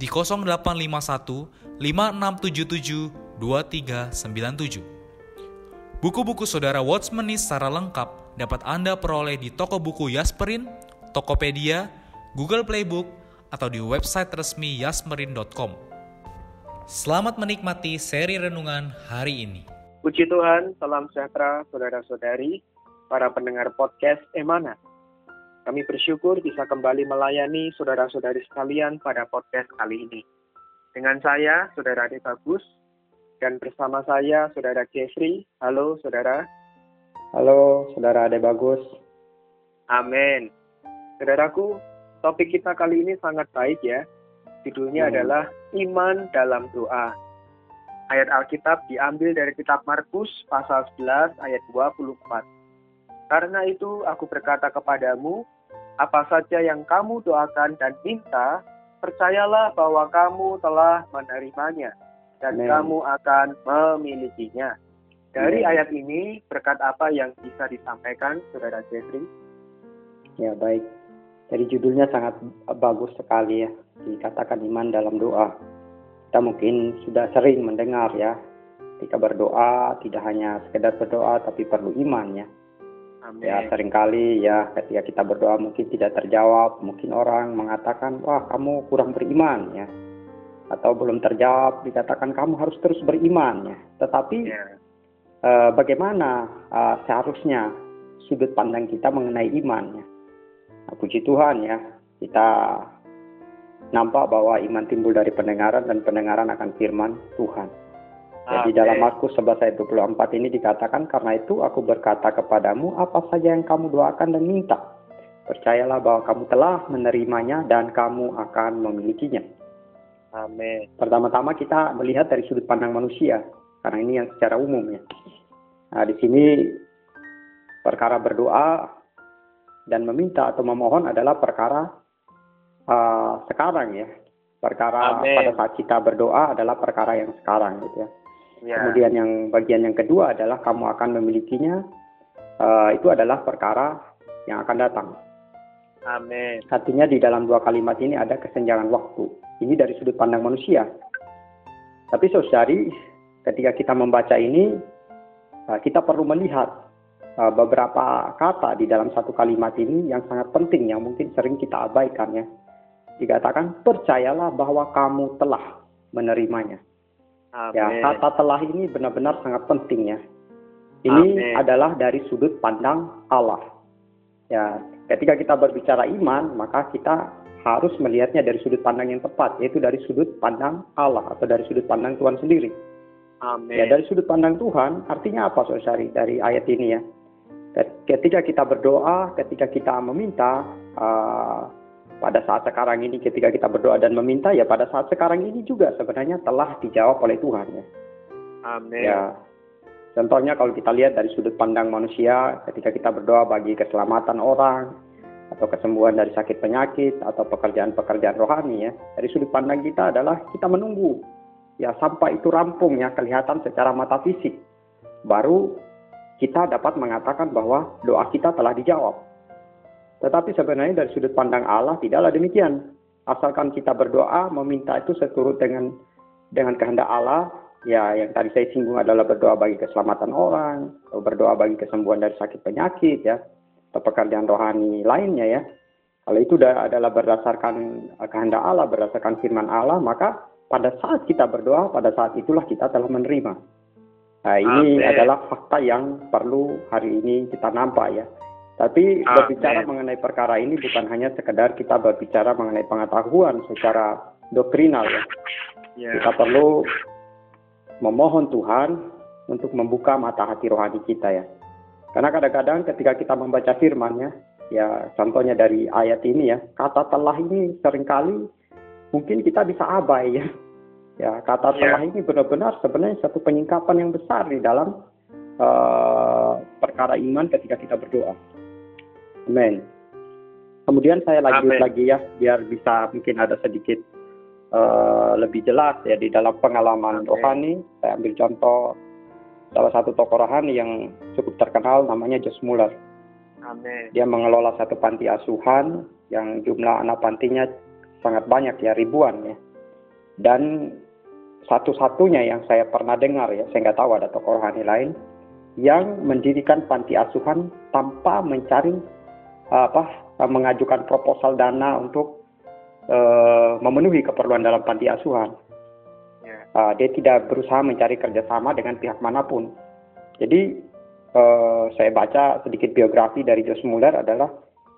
di 0851 5677 2397. Buku-buku saudara Watchmeni secara lengkap dapat Anda peroleh di toko buku Yasmerin, Tokopedia, Google Playbook, atau di website resmi yasmerin.com. Selamat menikmati seri renungan hari ini. Puji Tuhan, salam sejahtera saudara-saudari, para pendengar podcast Emana. Kami bersyukur bisa kembali melayani saudara-saudari sekalian pada podcast kali ini. Dengan saya, Saudara Ade Bagus, dan bersama saya, Saudara Jeffrey. Halo, Saudara. Halo, Saudara Ade Bagus. Amin. Saudaraku, topik kita kali ini sangat baik ya. Judulnya hmm. adalah Iman dalam Doa. Ayat Alkitab diambil dari kitab Markus pasal 11 ayat 24. Karena itu aku berkata kepadamu, apa saja yang kamu doakan dan minta, percayalah bahwa kamu telah menerimanya dan Amen. kamu akan memilikinya. Dari Amen. ayat ini, berkat apa yang bisa disampaikan, Saudara Jeffrey? Ya, baik. Jadi judulnya sangat bagus sekali ya, dikatakan iman dalam doa. Kita mungkin sudah sering mendengar ya, ketika berdoa tidak hanya sekedar berdoa tapi perlu iman ya. Amin. Ya sering kali ya ketika kita berdoa mungkin tidak terjawab, mungkin orang mengatakan wah kamu kurang beriman ya, atau belum terjawab dikatakan kamu harus terus beriman ya. Tetapi yeah. eh, bagaimana eh, seharusnya sudut pandang kita mengenai iman ya? Nah, puji Tuhan ya kita nampak bahwa iman timbul dari pendengaran dan pendengaran akan firman Tuhan. Jadi dalam Markus 11 ayat 24 ini dikatakan, karena itu aku berkata kepadamu apa saja yang kamu doakan dan minta. Percayalah bahwa kamu telah menerimanya dan kamu akan memilikinya. Amin. Pertama-tama kita melihat dari sudut pandang manusia, karena ini yang secara umum ya. Nah, di sini perkara berdoa dan meminta atau memohon adalah perkara uh, sekarang ya. Perkara Amen. pada saat kita berdoa adalah perkara yang sekarang gitu ya. Ya. Kemudian yang bagian yang kedua adalah kamu akan memilikinya. Uh, itu adalah perkara yang akan datang. Amin. Artinya di dalam dua kalimat ini ada kesenjangan waktu. Ini dari sudut pandang manusia. Tapi saudari, ketika kita membaca ini, uh, kita perlu melihat uh, beberapa kata di dalam satu kalimat ini yang sangat penting yang mungkin sering kita abaikan ya. Dikatakan percayalah bahwa kamu telah menerimanya. Amin. Ya, kata telah ini benar-benar sangat penting ya. Ini Amin. adalah dari sudut pandang Allah. Ya, ketika kita berbicara iman, maka kita harus melihatnya dari sudut pandang yang tepat, yaitu dari sudut pandang Allah atau dari sudut pandang Tuhan sendiri. Amin. Ya, dari sudut pandang Tuhan, artinya apa, Saudari, dari ayat ini ya? Ketika kita berdoa, ketika kita meminta, uh, pada saat sekarang ini ketika kita berdoa dan meminta ya pada saat sekarang ini juga sebenarnya telah dijawab oleh Tuhan ya. Amin. Ya. Contohnya kalau kita lihat dari sudut pandang manusia ketika kita berdoa bagi keselamatan orang atau kesembuhan dari sakit penyakit atau pekerjaan-pekerjaan rohani ya. Dari sudut pandang kita adalah kita menunggu ya sampai itu rampung ya kelihatan secara mata fisik. Baru kita dapat mengatakan bahwa doa kita telah dijawab. Tetapi sebenarnya dari sudut pandang Allah tidaklah demikian. Asalkan kita berdoa, meminta itu seturut dengan dengan kehendak Allah, ya yang tadi saya singgung adalah berdoa bagi keselamatan orang, atau berdoa bagi kesembuhan dari sakit penyakit ya, atau pekerjaan rohani lainnya ya. Kalau itu adalah berdasarkan kehendak Allah, berdasarkan firman Allah, maka pada saat kita berdoa, pada saat itulah kita telah menerima. Nah, ini Amen. adalah fakta yang perlu hari ini kita nampak ya. Tapi Amen. berbicara mengenai perkara ini bukan hanya sekedar kita berbicara mengenai pengetahuan secara doktrinal ya. Yeah. Kita perlu memohon Tuhan untuk membuka mata hati rohani kita ya. Karena kadang-kadang ketika kita membaca firman-Nya, ya contohnya dari ayat ini ya, kata telah ini sering kali mungkin kita bisa abai ya. Ya, kata yeah. telah ini benar-benar sebenarnya satu penyingkapan yang besar di dalam uh, perkara iman ketika kita berdoa. Amin. Kemudian saya lanjut Amen. lagi ya, biar bisa mungkin ada sedikit uh, lebih jelas ya di dalam pengalaman Amen. rohani. Saya ambil contoh salah satu tokoh rohani yang cukup terkenal namanya Josh Muller. Amen. Dia mengelola satu panti asuhan yang jumlah anak pantinya sangat banyak ya ribuan ya. Dan satu-satunya yang saya pernah dengar ya, saya nggak tahu ada tokoh rohani lain yang mendirikan panti asuhan tanpa mencari apa mengajukan proposal dana untuk uh, memenuhi keperluan dalam panti asuhan. Uh, dia tidak berusaha mencari kerjasama dengan pihak mana pun. Jadi uh, saya baca sedikit biografi dari Josh Muller adalah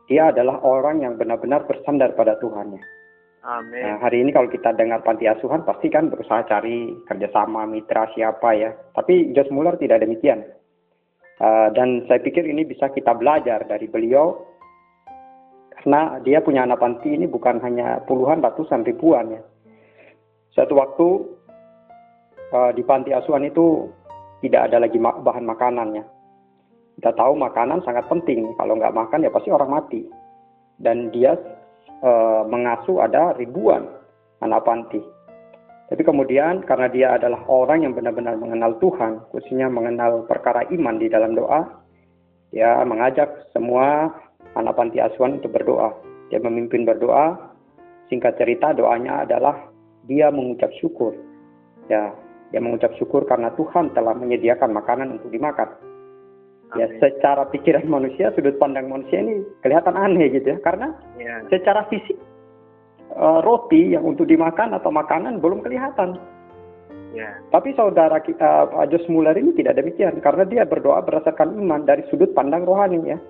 dia adalah orang yang benar-benar bersandar pada Tuhan. Ya. Amin. Nah, hari ini kalau kita dengar panti asuhan pasti kan berusaha cari kerjasama mitra siapa ya. Tapi Josh Muller tidak demikian. Uh, dan saya pikir ini bisa kita belajar dari beliau karena dia punya anak panti ini bukan hanya puluhan, ratusan, ribuan ya. Suatu waktu uh, di panti asuhan itu tidak ada lagi bahan makanannya. Kita tahu makanan sangat penting. Kalau nggak makan ya pasti orang mati. Dan dia e, mengasuh ada ribuan anak panti. Tapi kemudian karena dia adalah orang yang benar-benar mengenal Tuhan, khususnya mengenal perkara iman di dalam doa, dia mengajak semua anak panti asuhan untuk berdoa. Dia memimpin berdoa. Singkat cerita doanya adalah dia mengucap syukur. Ya, dia mengucap syukur karena Tuhan telah menyediakan makanan untuk dimakan. Ya, secara pikiran manusia, sudut pandang manusia ini kelihatan aneh gitu ya, karena ya. secara fisik uh, roti yang untuk dimakan atau makanan belum kelihatan. Ya. Tapi saudara kita Pak Jos Muller ini tidak demikian, karena dia berdoa berdasarkan iman dari sudut pandang rohani ya.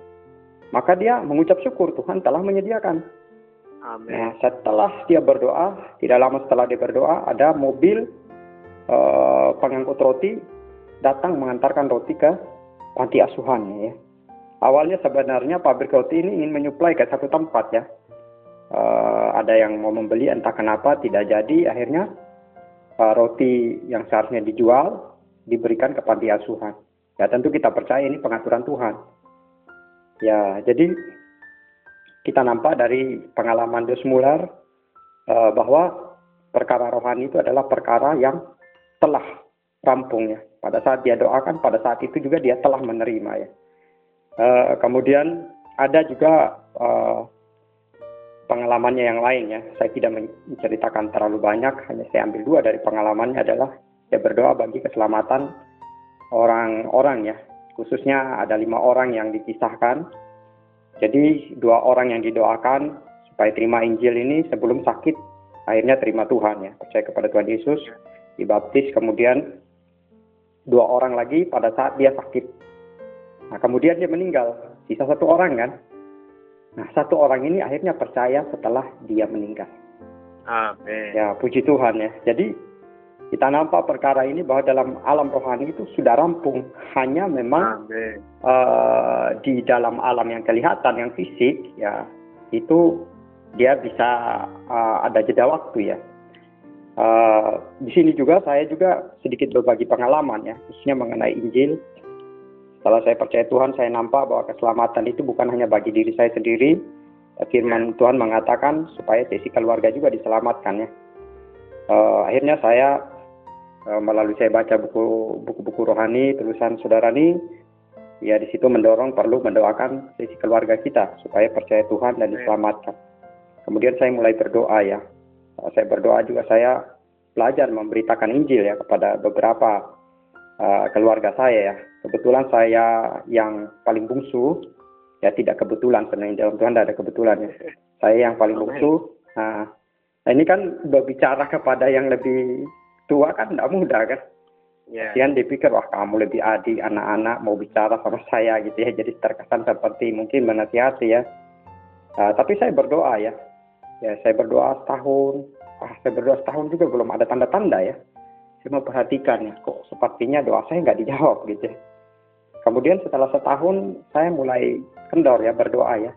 Maka dia mengucap syukur Tuhan telah menyediakan. Amin. Nah, setelah dia berdoa, tidak lama setelah dia berdoa, ada mobil uh, pengangkut roti datang mengantarkan roti ke panti asuhan ya. Awalnya sebenarnya pabrik roti ini ingin menyuplai ke satu tempat ya. Uh, ada yang mau membeli entah kenapa tidak jadi akhirnya uh, roti yang seharusnya dijual diberikan ke panti asuhan. Ya tentu kita percaya ini pengaturan Tuhan. Ya jadi kita nampak dari pengalaman Dos Muller uh, bahwa perkara rohani itu adalah perkara yang telah rampung ya. Pada saat dia doakan, pada saat itu juga dia telah menerima ya. Uh, kemudian ada juga uh, pengalamannya yang lain ya. Saya tidak menceritakan terlalu banyak, hanya saya ambil dua dari pengalamannya adalah dia berdoa bagi keselamatan orang-orang ya. Khususnya ada lima orang yang dipisahkan. Jadi dua orang yang didoakan supaya terima Injil ini sebelum sakit akhirnya terima Tuhan ya percaya kepada Tuhan Yesus dibaptis kemudian dua orang lagi pada saat dia sakit. Nah, kemudian dia meninggal, sisa satu orang kan. Nah, satu orang ini akhirnya percaya setelah dia meninggal. Amin. Ya, puji Tuhan ya. Jadi kita nampak perkara ini bahwa dalam alam rohani itu sudah rampung. Hanya memang uh, di dalam alam yang kelihatan, yang fisik, ya itu dia bisa uh, ada jeda waktu ya. Uh, di sini juga saya juga sedikit berbagi pengalaman ya, khususnya mengenai Injil. Setelah saya percaya Tuhan, saya nampak bahwa keselamatan itu bukan hanya bagi diri saya sendiri. Firman Tuhan mengatakan supaya sesi keluarga juga diselamatkan ya. Uh, akhirnya saya melalui saya baca buku buku-buku rohani tulisan saudara ini, ya di situ mendorong perlu mendoakan sesi keluarga kita supaya percaya Tuhan dan diselamatkan. Kemudian saya mulai berdoa ya, saya berdoa juga saya belajar memberitakan Injil ya kepada beberapa uh, keluarga saya ya. Kebetulan saya yang paling bungsu, ya tidak kebetulan sebenarnya dalam Tuhan tidak ada kebetulan ya. Saya yang paling bungsu, nah, Nah, ini kan berbicara kepada yang lebih tua kan tidak mudah kan. Yeah. Yang dipikir wah kamu lebih adik anak-anak mau bicara sama saya gitu ya jadi terkesan seperti mungkin menasihati ya. Uh, tapi saya berdoa ya, ya saya berdoa setahun, ah saya berdoa setahun juga belum ada tanda-tanda ya. Saya memperhatikan ya kok sepertinya doa saya nggak dijawab gitu. Ya. Kemudian setelah setahun saya mulai kendor ya berdoa ya.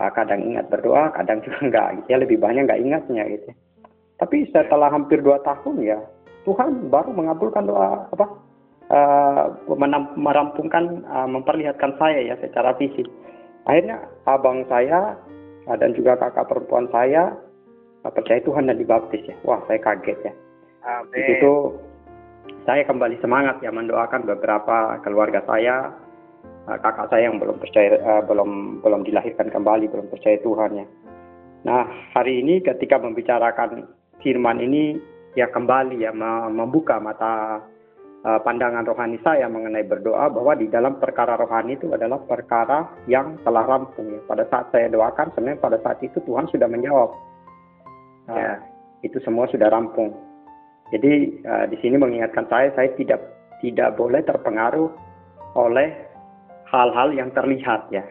Uh, kadang ingat berdoa, kadang juga enggak gitu ya lebih banyak nggak ingatnya gitu. Tapi setelah hampir dua tahun ya Tuhan baru mengabulkan doa apa uh, merampungkan uh, memperlihatkan saya ya secara fisik. Akhirnya abang saya uh, dan juga kakak perempuan saya uh, percaya Tuhan dan dibaptis ya. Wah saya kaget ya. Amin. Di situ saya kembali semangat ya mendoakan beberapa keluarga saya, kakak saya yang belum percaya uh, belum belum dilahirkan kembali belum percaya Tuhan ya. Nah hari ini ketika membicarakan firman ini ya kembali ya membuka mata uh, pandangan rohani saya mengenai berdoa bahwa di dalam perkara rohani itu adalah perkara yang telah rampung ya. Pada saat saya doakan sebenarnya pada saat itu Tuhan sudah menjawab. Uh, ya. Itu semua sudah rampung. Jadi uh, di sini mengingatkan saya saya tidak tidak boleh terpengaruh oleh hal-hal yang terlihat ya.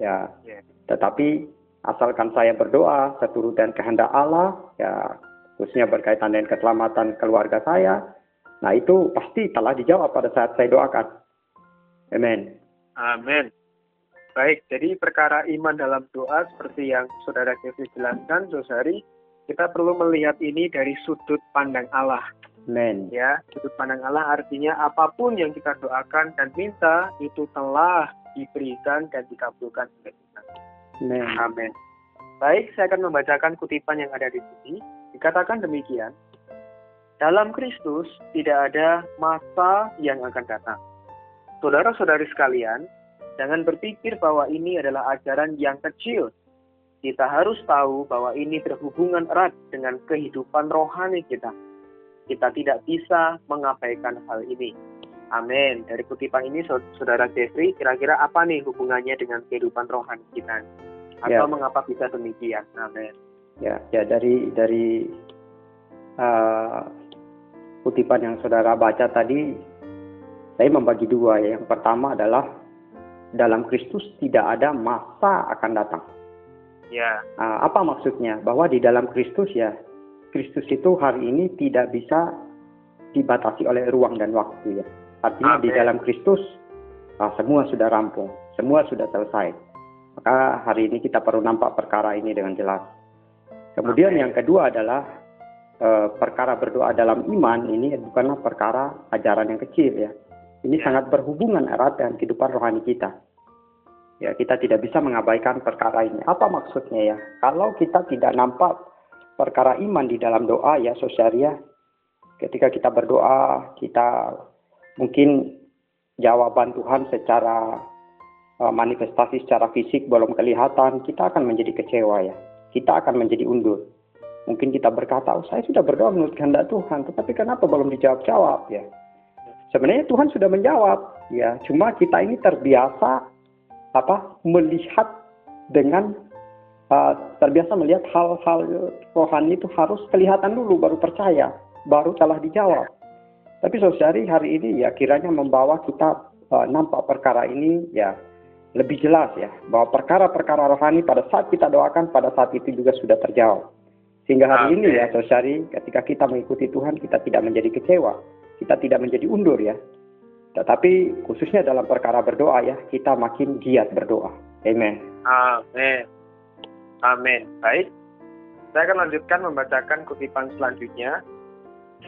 Ya. ya. Tetapi asalkan saya berdoa seturut dan kehendak Allah ya khususnya berkaitan dengan keselamatan keluarga saya, nah itu pasti telah dijawab pada saat saya doakan. Amin. Amin. Baik, jadi perkara iman dalam doa seperti yang saudara Kevin jelaskan, Josari, kita perlu melihat ini dari sudut pandang Allah. Amen. Ya, sudut pandang Allah artinya apa pun yang kita doakan dan minta itu telah diberikan dan dikabulkan oleh Tuhan. Amin. Baik, saya akan membacakan kutipan yang ada di sini. Dikatakan demikian, dalam Kristus tidak ada masa yang akan datang. Saudara-saudari sekalian, jangan berpikir bahwa ini adalah ajaran yang kecil. Kita harus tahu bahwa ini berhubungan erat dengan kehidupan rohani kita. Kita tidak bisa mengabaikan hal ini. Amin. Dari kutipan ini, saudara Jeffrey, kira-kira apa nih hubungannya dengan kehidupan rohani kita? Atau ya. mengapa bisa demikian? Amin. Ya, ya dari dari uh, kutipan yang saudara baca tadi, saya membagi dua ya. Yang pertama adalah dalam Kristus tidak ada masa akan datang. Ya. Uh, apa maksudnya? Bahwa di dalam Kristus ya, Kristus itu hari ini tidak bisa dibatasi oleh ruang dan waktu ya. Artinya Amen. di dalam Kristus uh, semua sudah rampung, semua sudah selesai. Maka hari ini kita perlu nampak perkara ini dengan jelas. Kemudian okay. yang kedua adalah e, perkara berdoa dalam iman ini bukanlah perkara ajaran yang kecil ya. Ini yeah. sangat berhubungan erat dengan kehidupan rohani kita. Ya, kita tidak bisa mengabaikan perkara ini. Apa maksudnya ya? Kalau kita tidak nampak perkara iman di dalam doa ya, sosialia, ketika kita berdoa, kita mungkin jawaban Tuhan secara manifestasi secara fisik belum kelihatan, kita akan menjadi kecewa ya kita akan menjadi undur. Mungkin kita berkata, oh saya sudah berdoa menurut kehendak Tuhan, tetapi kenapa belum dijawab-jawab ya? Sebenarnya Tuhan sudah menjawab, ya. Cuma kita ini terbiasa apa melihat dengan uh, terbiasa melihat hal-hal rohani itu harus kelihatan dulu baru percaya, baru telah dijawab. Tapi saudari hari ini ya kiranya membawa kita uh, nampak perkara ini ya lebih jelas ya bahwa perkara-perkara rohani pada saat kita doakan pada saat itu juga sudah terjawab. Sehingga hari ini ya saudari ketika kita mengikuti Tuhan kita tidak menjadi kecewa, kita tidak menjadi undur ya. Tetapi khususnya dalam perkara berdoa ya kita makin giat berdoa. Amin. Amin. Amin. Baik. Saya akan lanjutkan membacakan kutipan selanjutnya.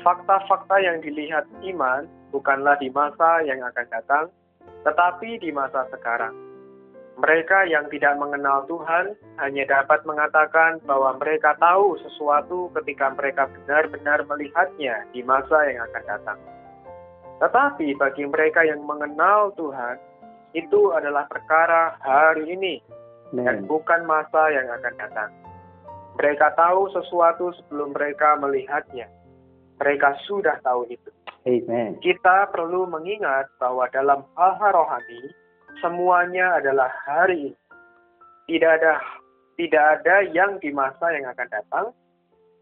Fakta-fakta yang dilihat iman bukanlah di masa yang akan datang, tetapi di masa sekarang mereka yang tidak mengenal Tuhan hanya dapat mengatakan bahwa mereka tahu sesuatu ketika mereka benar-benar melihatnya di masa yang akan datang. Tetapi bagi mereka yang mengenal Tuhan, itu adalah perkara hari ini dan bukan masa yang akan datang. Mereka tahu sesuatu sebelum mereka melihatnya. Mereka sudah tahu itu. Amen. Kita perlu mengingat bahwa dalam hal-hal rohani, semuanya adalah hari ini. Tidak ada tidak ada yang di masa yang akan datang,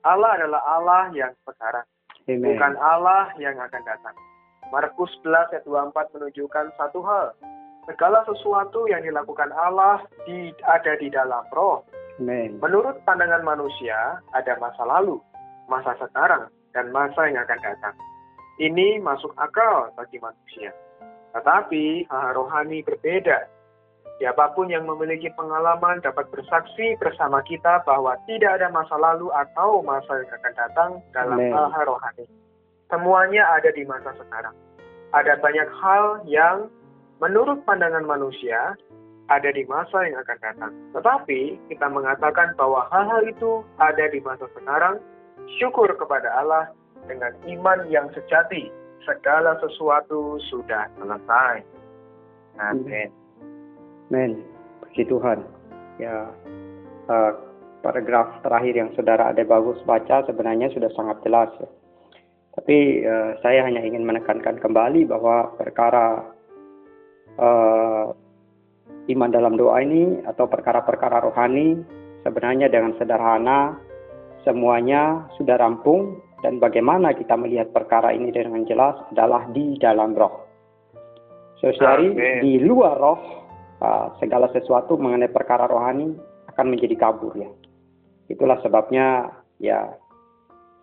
Allah adalah Allah yang sekarang, Amen. bukan Allah yang akan datang. Markus 11 ayat 24 menunjukkan satu hal. Segala sesuatu yang dilakukan Allah di, ada di dalam roh. Amen. Menurut pandangan manusia, ada masa lalu, masa sekarang, dan masa yang akan datang. Ini masuk akal bagi manusia. Tetapi hal rohani berbeda. Siapa pun yang memiliki pengalaman dapat bersaksi bersama kita bahwa tidak ada masa lalu atau masa yang akan datang dalam hal-hal rohani. Semuanya ada di masa sekarang. Ada banyak hal yang menurut pandangan manusia ada di masa yang akan datang. Tetapi kita mengatakan bahwa hal-hal itu ada di masa sekarang. Syukur kepada Allah dengan iman yang sejati. Segala sesuatu sudah selesai. Amin. Amin. Puji Tuhan. Ya, eh, paragraf terakhir yang saudara ada bagus baca sebenarnya sudah sangat jelas ya. Tapi eh, saya hanya ingin menekankan kembali bahwa perkara eh, iman dalam doa ini atau perkara-perkara rohani sebenarnya dengan sederhana semuanya sudah rampung dan bagaimana kita melihat perkara ini dengan jelas adalah di dalam roh. Saudari, di luar roh uh, segala sesuatu mengenai perkara rohani akan menjadi kabur ya. Itulah sebabnya ya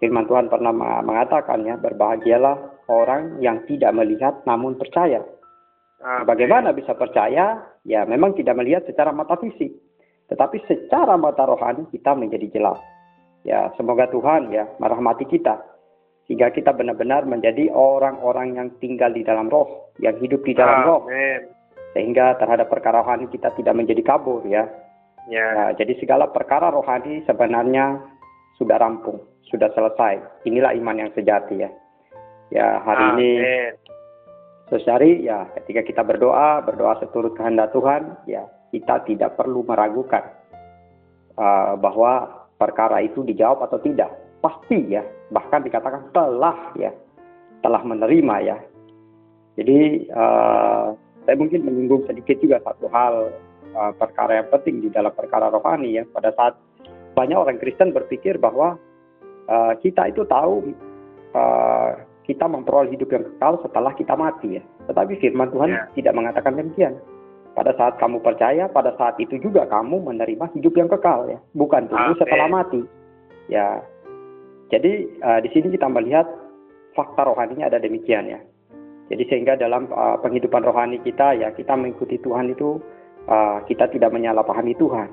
firman Tuhan pernah mengatakan ya berbahagialah orang yang tidak melihat namun percaya. Bagaimana bisa percaya? Ya memang tidak melihat secara mata fisik, tetapi secara mata rohani kita menjadi jelas. Ya semoga Tuhan ya merahmati kita sehingga kita benar-benar menjadi orang-orang yang tinggal di dalam roh, yang hidup di dalam roh, Amin. sehingga terhadap perkara rohani kita tidak menjadi kabur ya. Ya. Ya, jadi segala perkara rohani sebenarnya sudah rampung, sudah selesai. Inilah iman yang sejati ya. Ya hari ini Amin. Saudari, ya ketika kita berdoa, berdoa seturut kehendak Tuhan, ya kita tidak perlu meragukan uh, bahwa perkara itu dijawab atau tidak. Pasti ya, bahkan dikatakan telah ya, telah menerima ya. Jadi uh, saya mungkin menyinggung sedikit juga satu hal uh, perkara yang penting di dalam perkara rohani ya. Pada saat banyak orang Kristen berpikir bahwa uh, kita itu tahu uh, kita memperoleh hidup yang kekal setelah kita mati ya. Tetapi firman Tuhan Ya. tidak mengatakan demikian. Pada saat kamu percaya, pada saat itu juga kamu menerima hidup yang kekal ya, bukan tunggu setelah mati. Ya. Jadi uh, di sini kita melihat fakta rohaninya ada demikian ya. Jadi sehingga dalam uh, penghidupan rohani kita ya kita mengikuti Tuhan itu uh, kita tidak menyalahpahami Tuhan.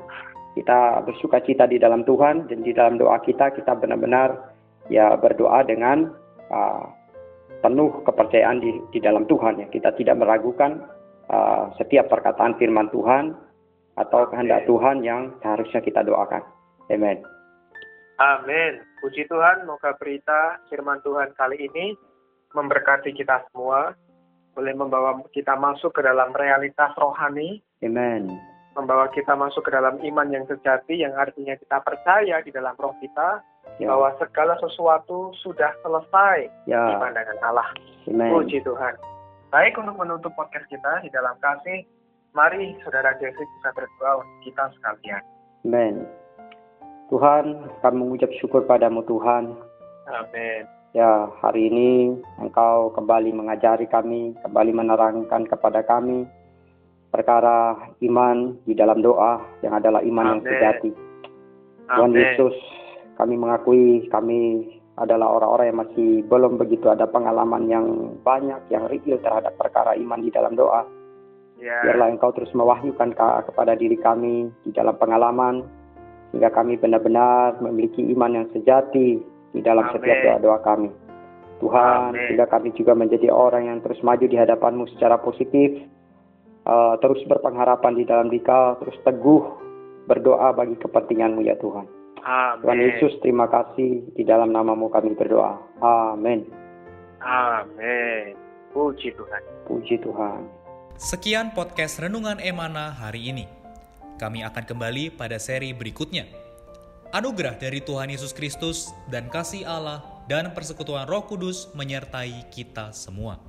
Kita bersuka cita di dalam Tuhan dan di dalam doa kita kita benar-benar ya berdoa dengan uh, penuh kepercayaan di, di dalam Tuhan ya. Kita tidak meragukan uh, setiap perkataan firman Tuhan atau kehendak. Tuhan yang seharusnya kita doakan. Amin. Amin. Puji Tuhan, moga berita firman Tuhan kali ini memberkati kita semua, boleh membawa kita masuk ke dalam realitas rohani, Amin. membawa kita masuk ke dalam iman yang sejati, yang artinya kita percaya di dalam roh kita, Ya. bahwa segala sesuatu sudah selesai di Ya. pandangan Allah. Amin. Puji Tuhan. Baik untuk menutup podcast kita di dalam kasih, mari saudara Jeffrey bisa berdoa untuk kita sekalian. Amin. Tuhan, kami mengucap syukur padamu Tuhan. Amin. Ya, hari ini Engkau kembali mengajari kami, kembali menerangkan kepada kami perkara iman di dalam doa yang adalah iman yang Amin. sejati. Tuhan. Yesus, kami mengakui kami adalah orang-orang yang masih belum begitu ada pengalaman yang banyak, yang real terhadap perkara iman di dalam doa. Ya. Biarlah Engkau terus mewahyukan ke- kepada diri kami di dalam pengalaman, sehingga kami benar-benar memiliki iman yang sejati di dalam Amin. setiap doa-doa kami. Tuhan, Amin. sehingga kami juga menjadi orang yang terus maju di hadapan-Mu secara positif, eh, terus berpengharapan di dalam Dikau, terus teguh berdoa bagi kepentingan-Mu ya Tuhan. Amin. Tuhan Yesus, terima kasih di dalam namamu kami berdoa. Amin. Amin. Puji Tuhan. Puji Tuhan. Sekian podcast Renungan Emana hari ini. Kami akan kembali pada seri berikutnya. Anugerah dari Tuhan Yesus Kristus dan kasih Allah dan persekutuan Roh Kudus menyertai kita semua.